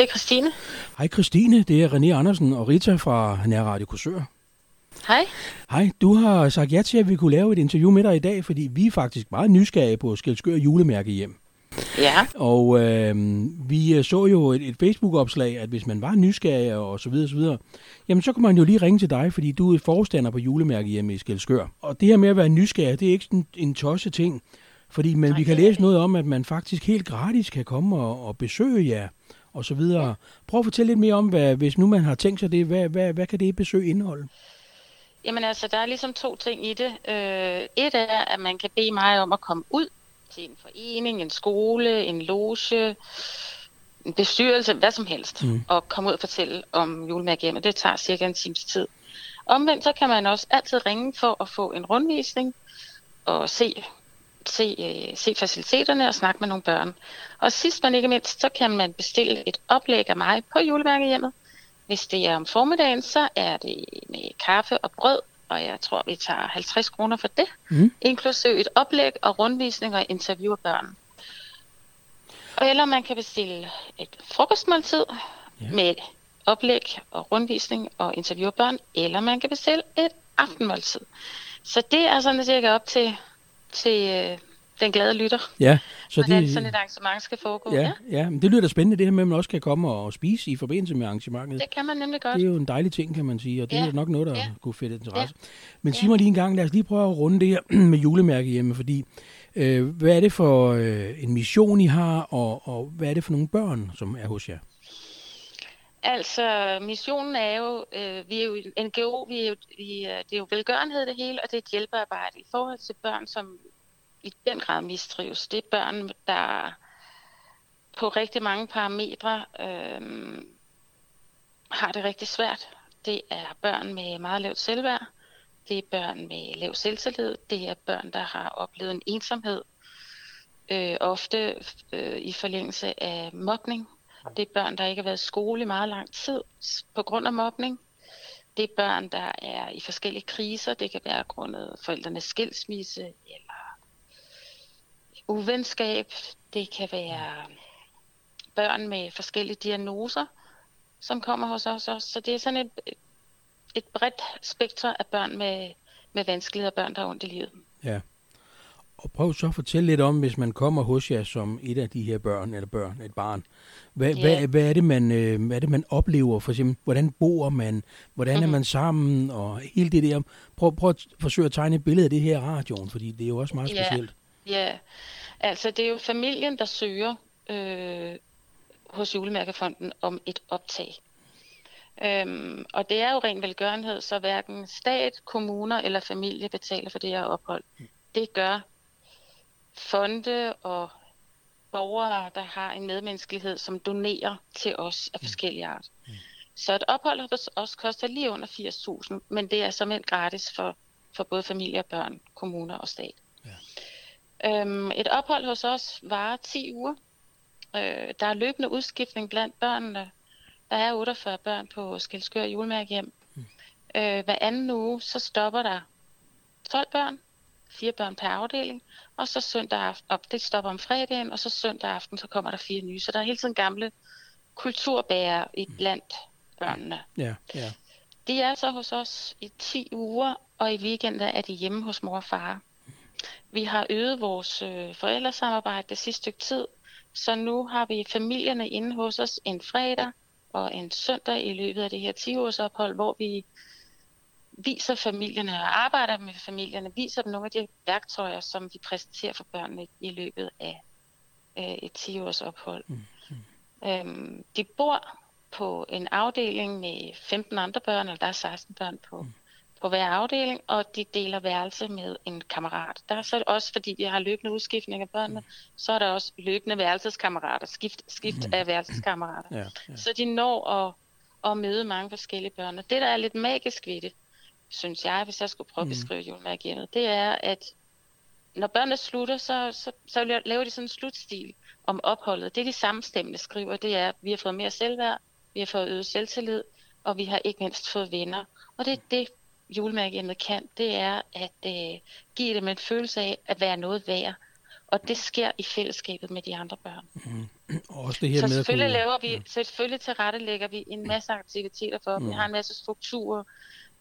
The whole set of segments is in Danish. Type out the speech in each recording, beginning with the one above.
det er Christine. Hej Christine, det er René Andersen og Rita fra Nær Radio Kursør. Hej. Hej, du har sagt ja til, at vi kunne lave et interview med dig i dag, fordi vi er faktisk meget nysgerrige på Skelskør julemærke hjem. Ja. Og øh, vi så jo et, et Facebook-opslag, at hvis man var nysgerrig og så videre, så videre, jamen så kunne man jo lige ringe til dig, fordi du er forstander på julemærke hjemme i Skelskør. Og det her med at være nysgerrig, det er ikke sådan en tosse ting, fordi men Nej, vi kan læse noget om, at man faktisk helt gratis kan komme og, og besøge jer og så videre. Prøv at fortælle lidt mere om, hvad, hvis nu man har tænkt sig det, hvad, hvad, hvad kan det besøg indeholde? Jamen altså, der er ligesom to ting i det. Øh, et er, at man kan bede mig om at komme ud til en forening, en skole, en loge, en bestyrelse, hvad som helst, mm. og komme ud og fortælle om julemærkehjemmet. Det tager cirka en times tid. Omvendt så kan man også altid ringe for at få en rundvisning og se, se, øh, se faciliteterne og snakke med nogle børn. Og sidst men ikke mindst, så kan man bestille et oplæg af mig på julemærkehjemmet. Hvis det er om formiddagen, så er det med kaffe og brød, og jeg tror, vi tager 50 kroner for det, Mm. inklusive et oplæg og rundvisning og interview af børn. Eller man kan bestille et frokostmåltid ja. med oplæg og rundvisning og interview af børn, eller man kan bestille et aftenmåltid. Så det er sådan cirka op til, til øh, den glade lytter, Ja, så hvordan det, sådan et arrangement skal foregå. ja, ja, men det lyder da spændende, det her med, at man også kan komme og spise i forbindelse med arrangementet. Det kan man nemlig godt. Det er jo en dejlig ting, kan man sige, og det Ja, er nok noget, der ja. kunne fætte interesse. Men sig Ja. mig lige en gang, lad os lige prøve at runde det her med julemærke hjemme, fordi øh, hvad er det for øh, en mission, I har, og, og hvad er det for nogle børn, som er hos jer? Altså, missionen er jo, øh, vi er jo en NGO, vi er jo, vi, er, det er jo velgørenhed det hele, og det er et hjælpearbejde i forhold til børn, som i den grad mistrives. Det er børn, der på rigtig mange parametre øh, har det rigtig svært. Det er børn med meget lavt selvværd, det er børn med lav selvtillid, det er børn, der har oplevet en ensomhed, øh, ofte øh, i forlængelse af mobning. Det er børn, der ikke har været i skole i meget lang tid på grund af mobning. Det er børn, der er i forskellige kriser. Det kan være grundet forældrenes skilsmisse eller uvenskab. Det kan være børn med forskellige diagnoser, som kommer hos os også. Så det er sådan et, et bredt spektrum af børn med, med vanskeligheder, børn, der har ondt i livet. Ja. Og prøv så at fortælle lidt om, hvis man kommer hos jer som et af de her børn, eller børn, et barn. Hvad, Ja. hvad, hvad, er, det, man, øh, hvad er det, man oplever? For eksempel, hvordan bor man? Hvordan er Mhm. man sammen? Og hele det der. Prøv, prøv at forsøge at tegne et billede af det her radioen, fordi det er jo også meget Ja. specielt. Ja, altså det er jo familien, der søger øh, hos Julemærkefonden om et optag. Øhm, og det er jo ren velgørenhed, så hverken stat, kommuner eller familie betaler for det her ophold. Det gør fonde og borgere, der har en medmenneskelighed, som donerer til os af forskellige art. Så et ophold hos os koster lige under 80.000, men det er som gratis for, for både familie og børn, kommuner og stat. Øhm, et ophold hos os varer 10 uger. Øh, der er løbende udskiftning blandt børnene. Der er 48 børn på Skelskør julemærkehjem. Øh, hver anden uge, så stopper der 12 børn, fire børn per afdeling, og så søndag aften, og det stopper om fredagen, og så søndag aften, så kommer der fire nye. Så der er hele tiden gamle kulturbærere i blandt børnene. Ja, ja. De er så hos os i 10 uger, og i weekender er de hjemme hos mor og far. Vi har øget vores øh, forældresamarbejde det sidste stykke tid, så nu har vi familierne inde hos os en fredag og en søndag i løbet af det her 10-års ophold, hvor vi viser familierne og arbejder med familierne, viser dem nogle af de værktøjer, som vi præsenterer for børnene i løbet af øh, et 10-års ophold. Mm. Øhm, de bor på en afdeling med 15 andre børn, eller der er 16 børn på, mm. på hver afdeling, og de deler værelse med en kammerat. Der er så også, fordi vi har løbende udskiftning af børnene, mm. så er der også løbende værelseskammerater, skift, skift mm. af værelseskammerater. ja, ja. Så de når at, at møde mange forskellige børn. Og det, der er lidt magisk ved det, synes jeg, hvis jeg skulle prøve at beskrive julemærkehjemmet, det er, at når børnene slutter, så, så, så laver de sådan en slutstil om opholdet. Det, de samstemmende skriver, det er, at vi har fået mere selvværd, vi har fået øget selvtillid, og vi har ikke mindst fået venner. Og det er det, julemærkehjemmet kan, det er at øh, give dem en følelse af at være noget værd. Og det sker i fællesskabet med de andre børn. Mm. Og også det her så med selvfølgelig, kunne, laver vi, ja. selvfølgelig tilrettelægger vi en masse aktiviteter for. Mm. Vi har en masse strukturer.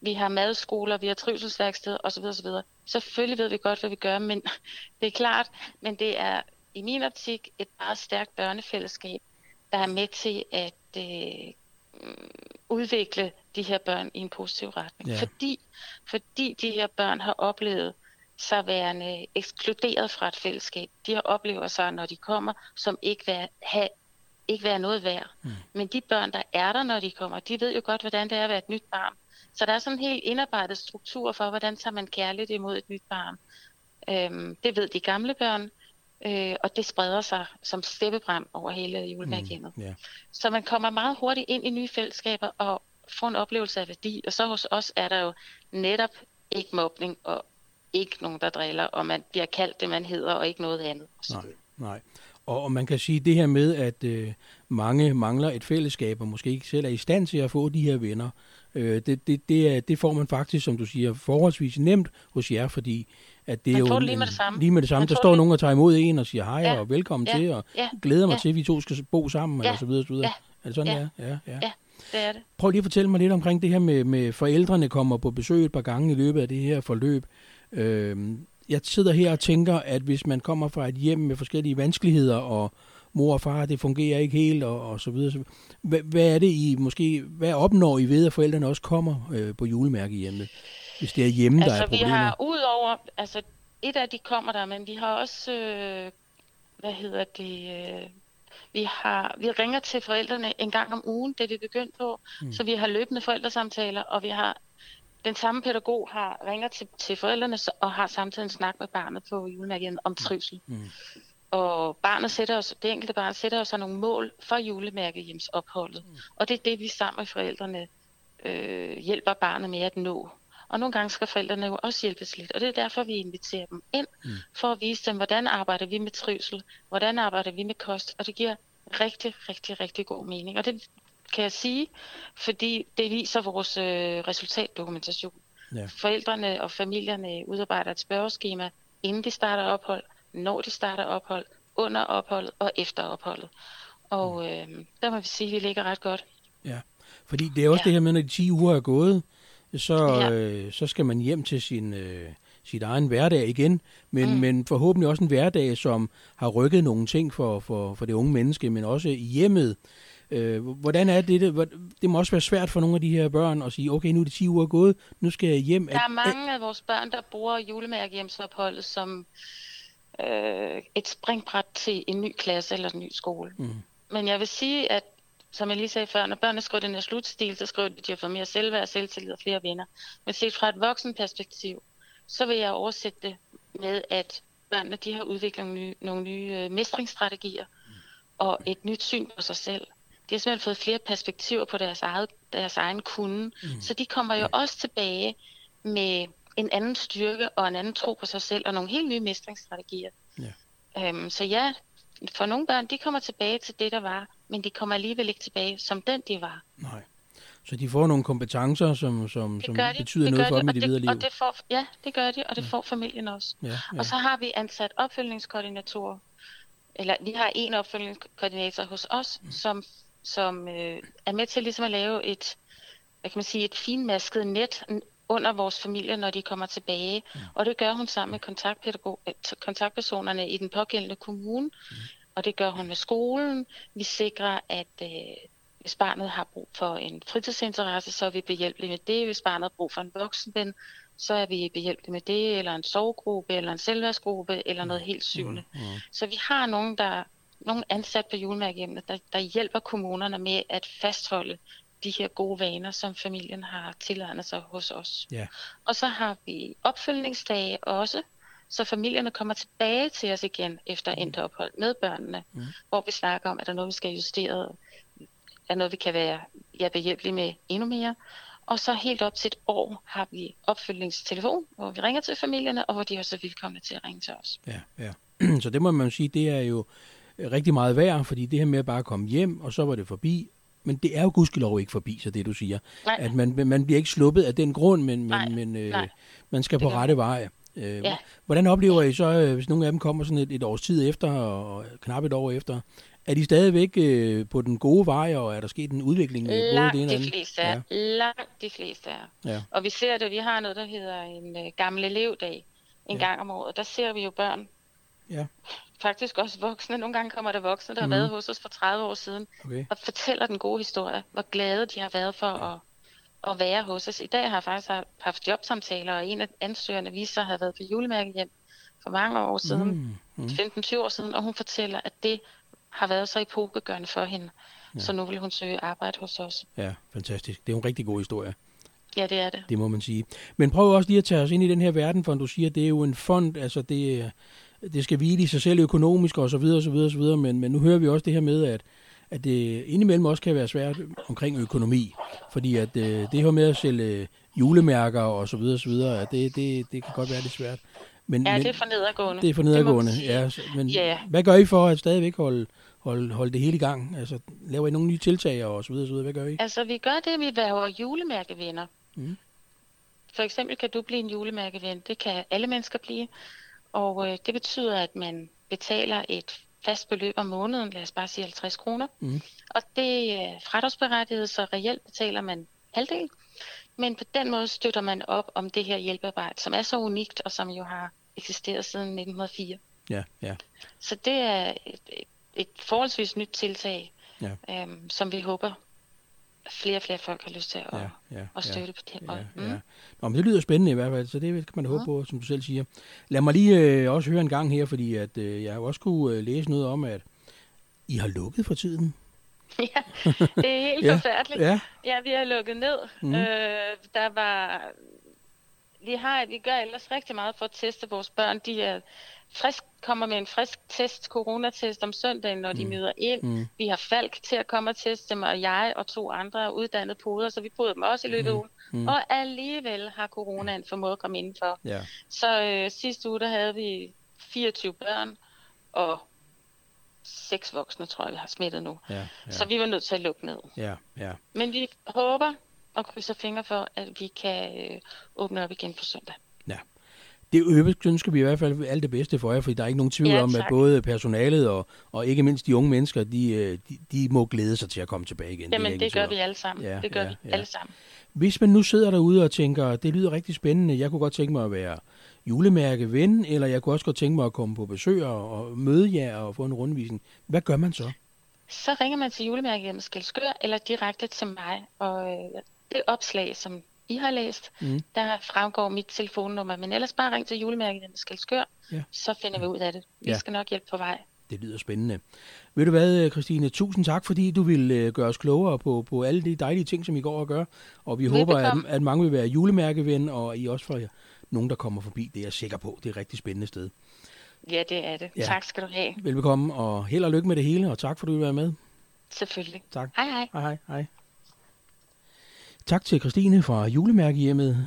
Vi har madskoler, vi har trivselsværksted osv. osv. Selvfølgelig ved vi godt, hvad vi gør, men det er klart, men det er i min optik et meget stærkt børnefællesskab, der er med til at øh, udvikle de her børn i en positiv retning. Ja. Fordi, fordi de her børn har oplevet sig værende ekskluderet fra et fællesskab. De har oplevet sig, når de kommer, som ikke være, have, ikke være noget værd. Mm. Men de børn, der er der, når de kommer, de ved jo godt, hvordan det er at være et nyt barn. Så der er sådan en helt indarbejdet struktur for, hvordan tager man kærligt imod et nyt barn. Øhm, det ved de gamle børn, øh, og det spreder sig som steppebrand over hele julemærkhjemmet. Mm, yeah. Så man kommer meget hurtigt ind i nye fællesskaber og får en oplevelse af værdi. Og så hos os er der jo netop ikke mobning og ikke nogen, der driller, og man bliver kaldt det, man hedder, og ikke noget andet. Nej, nej. Og, og man kan sige det her med, at øh, mange mangler et fællesskab, og måske ikke selv er i stand til at få de her venner. Øh, det, det, det, er, det får man faktisk, som du siger, forholdsvis nemt hos jer, fordi at det man er jo lige med det samme. Lige med det samme. Der står nogen og tager imod en og siger hej ja. og velkommen ja. til, og ja. glæder mig ja. til, at vi to skal bo sammen, ja. og så videre, så videre. Ja. Er det sådan, ja. det er? Ja, ja. ja, det er det. Prøv lige at fortælle mig lidt omkring det her med, med forældrene kommer på besøg et par gange i løbet af det her forløb. Øh, jeg sidder her og tænker, at hvis man kommer fra et hjem med forskellige vanskeligheder, og mor og far, det fungerer ikke helt, og, og så videre. Så, hvad, hvad er det I måske, hvad opnår I ved, at forældrene også kommer øh, på julemærkehjemmet? Hvis det er hjemme, altså, der er problemer. vi har udover, altså et af de kommer der, men vi har også, øh, hvad hedder det, øh, vi, har, vi ringer til forældrene en gang om ugen, det er vi begyndt på, mm. så vi har løbende forældresamtaler, og vi har den samme pædagog har ringer til, til forældrene og har samtidig en snak med barnet på julemærket om trivsel. Mm. Og barnet sætter os, det enkelte barn sætter os nogle mål for julemærkehjemsopholdet. Mm. Og det er det, vi sammen med forældrene øh, hjælper barnet med at nå. Og nogle gange skal forældrene jo også hjælpes lidt, og det er derfor, vi inviterer dem ind, mm. for at vise dem, hvordan arbejder vi med trivsel, hvordan arbejder vi med kost, og det giver rigtig, rigtig, rigtig god mening. Og det kan jeg sige, fordi det viser vores øh, resultatdokumentation. Ja. Forældrene og familierne udarbejder et spørgeskema, inden de starter ophold, når de starter ophold, under opholdet og efter opholdet. Og mm. øh, der må vi sige, at vi ligger ret godt. Ja, fordi det er også ja. det her med, når de 10 uger er gået, så, ja. øh, så skal man hjem til sin, øh, sit egen hverdag igen, men, mm. men forhåbentlig også en hverdag, som har rykket nogle ting for, for, for det unge menneske, men også i hjemmet. Øh, hvordan er det, det? Det må også være svært for nogle af de her børn at sige, okay, nu er det 10 uger gået, nu skal jeg hjem. Der er mange af vores børn, der bruger julemærkehjemsopholdet som øh, et springbræt til en ny klasse eller en ny skole. Mm. Men jeg vil sige, at som jeg lige sagde før, når børnene skriver den her slutstil, så skriver de, at de har fået mere selvværd, selvtillid og flere venner. Men set fra et voksenperspektiv, så vil jeg oversætte det med, at børnene de har udviklet nogle nye, nogle nye øh, mestringsstrategier og et nyt syn på sig selv. De har simpelthen fået flere perspektiver på deres, eget, deres egen kunde, mm. så de kommer jo også tilbage med en anden styrke og en anden tro på sig selv og nogle helt nye mestringsstrategier. Ja. Øhm, så ja, for nogle børn, de kommer tilbage til det, der var, men de kommer alligevel ikke tilbage som den, de var. Nej. Så de får nogle kompetencer, som, som, som de. betyder det noget for de. dem i det, det videre liv? Og det får, ja, det gør de, og det ja. får familien også. Ja, ja. Og så har vi ansat opfølgningskoordinatorer, eller vi har en opfølgningskoordinator hos os, mm. som, som øh, er med til ligesom at lave et, hvad kan man sige, et finmasket net under vores familie, når de kommer tilbage. Mm. Og det gør hun sammen med kontaktpædagog, øh, kontaktpersonerne i den pågældende kommune. Mm. Og det gør hun med skolen. Vi sikrer, at øh, hvis barnet har brug for en fritidsinteresse, så er vi behjælpelige med det. Hvis barnet har brug for en voksenven, så er vi behjælpelige med det, eller en sovegruppe, eller en selvværdsgruppe, eller noget helt syvende. Mm. Mm. Så vi har nogen, der nogen ansat på julemærkehjemmet, der, der hjælper kommunerne med at fastholde de her gode vaner, som familien har tilegnet sig hos os. Ja. Og så har vi opfølgningsdage også, så familierne kommer tilbage til os igen efter mm. endt ophold med børnene, mm. hvor vi snakker om, at der er noget, vi skal justere, er noget, vi kan være ja, behjælpelige med endnu mere. Og så helt op til et år har vi opfølgningstelefon, hvor vi ringer til familierne, og hvor de også er velkomne til at ringe til os. Ja, ja. Så det må man sige, det er jo rigtig meget værd, fordi det her med at bare komme hjem, og så var det forbi, men det er jo gudskelov ikke forbi, så det du siger. Nej. At man, man bliver ikke sluppet af den grund, men, men, nej, men øh, nej. man skal på rette vej. Øh, Ja. Hvordan oplever I så, øh, hvis nogle af dem kommer sådan et, et års tid efter, og knap et år efter, er de stadigvæk øh, på den gode vej, og er der sket en udvikling? i både Langt det ene de fleste er. Ja. Langt de fleste er. Ja. Og vi ser det, vi har noget, der hedder en øh, gammel elevdag en ja. gang om året. Der ser vi jo børn, Ja, faktisk også voksne. Nogle gange kommer der voksne, der Mhm. har været hos os for 30 år siden, okay. og fortæller den gode historie, hvor glade de har været for at, at være hos os. I dag har jeg faktisk haft jobsamtaler, og en af ansøgerne viste sig at have været på julemærkehjem for mange år siden, Mm, mm. 15-20 år siden, og hun fortæller, at det har været så epokegørende for hende. Ja. Så nu vil hun søge arbejde hos os. Ja, fantastisk. Det er en rigtig god historie. Ja, det er det. Det må man sige. Men prøv også lige at tage os ind i den her verden, for du siger, det er jo en fond, altså det, det skal hvile i sig selv økonomisk og så videre, og så videre, og så videre, men, men nu hører vi også det her med, at, at det indimellem også kan være svært omkring økonomi, fordi at øh, det her med at sælge julemærker og så videre, og så videre, at det, det, det kan godt være lidt svært. Men, Ja, men, det er for nedadgående. det er for nedadgående, sige. ja. Men Ja. hvad gør I for at stadigvæk holde, holde, holde det hele i gang? Altså, laver I nogle nye tiltag og så videre, så videre? Hvad gør I? Altså, vi gør det, vi værver julemærkevenner. Mm. For eksempel kan du blive en julemærkeven. Det kan alle mennesker blive. Og øh, det betyder, at man betaler et fast beløb om måneden, lad os bare sige 50 kroner. Mm. Og det er fradragsberettiget, så reelt betaler man halvdel. Men på den måde støtter man op om det her hjælpearbejde, som er så unikt, og som jo har eksisteret siden 1904. Ja, ja, Så det er et, et, forholdsvis nyt tiltag, ja, øhm, som vi håber, flere og flere folk har lyst til at, ja, ja, at ja. støtte på den Ja, måde. ja. Mm. Nå, men det lyder spændende i hvert fald, så det kan man håbe på, som du selv siger. Lad mig lige øh, også høre en gang her, fordi at, øh, jeg har også kunne øh, læse noget om, at I har lukket for tiden. ja, det er helt Ja, ja. forfærdeligt. Ja, Ja, vi har lukket ned. Mm. Øh, der var... Vi, har, vi gør ellers rigtig meget for at teste vores børn. De er frisk, kommer med en frisk test, coronatest om søndagen, når de Mm. møder ind. mm, Vi har Falk til at komme og teste dem, og jeg og to andre er uddannede poder, så vi poder dem også i løbet af ugen. mm. Og alligevel har coronaen formået at komme indenfor. ja, Så øh, sidste uge, der havde vi 24 børn, og seks voksne, tror jeg, vi har smittet nu. ja, ja, Så vi var nødt til at lukke ned. ja, ja. Men vi håber og krydser fingre for, at vi kan øh, åbne op igen på søndag. Det øvrigt ønsker vi i hvert fald alt det bedste for jer, fordi der er ikke nogen tvivl Ja, om, at både personalet og, og ikke mindst de unge mennesker, de, øh, de, de må glæde sig til at komme tilbage igen. Jamen, det, det gør vi alle sammen. Ja, det gør ja, vi ja. alle sammen. Hvis man nu sidder derude og tænker, det lyder rigtig spændende, jeg kunne godt tænke mig at være julemærkeven, eller jeg kunne også godt tænke mig at komme på besøg og, møde jer og få en rundvisning. Hvad gør man så? Så ringer man til julemærkehjemmet Skelskør, eller direkte til mig. Og øh, det opslag, som I har læst, Mm. der fremgår mit telefonnummer. Men ellers bare ring til julemærkehjemmet Skelskør, Ja. så finder vi ud af det. Vi Ja. skal nok hjælpe på vej. Det lyder spændende. Ved du hvad, Christine? Tusind tak, fordi du vil øh, gøre os klogere på, på alle de dejlige ting, som I går og gør. Og vi håber, at, Velbekomme. at mange vil være julemærkeven, og I også får nogen, der kommer forbi. Det er jeg sikker på. Det er et rigtig spændende sted. Ja, det er det. Ja. Tak skal du have. Velbekomme, og held og lykke med det hele, og tak for, at du vil være med. Selvfølgelig. Tak. Hej hej. Hej, hej, hej. Tak til Christine fra julemærkehjemmet.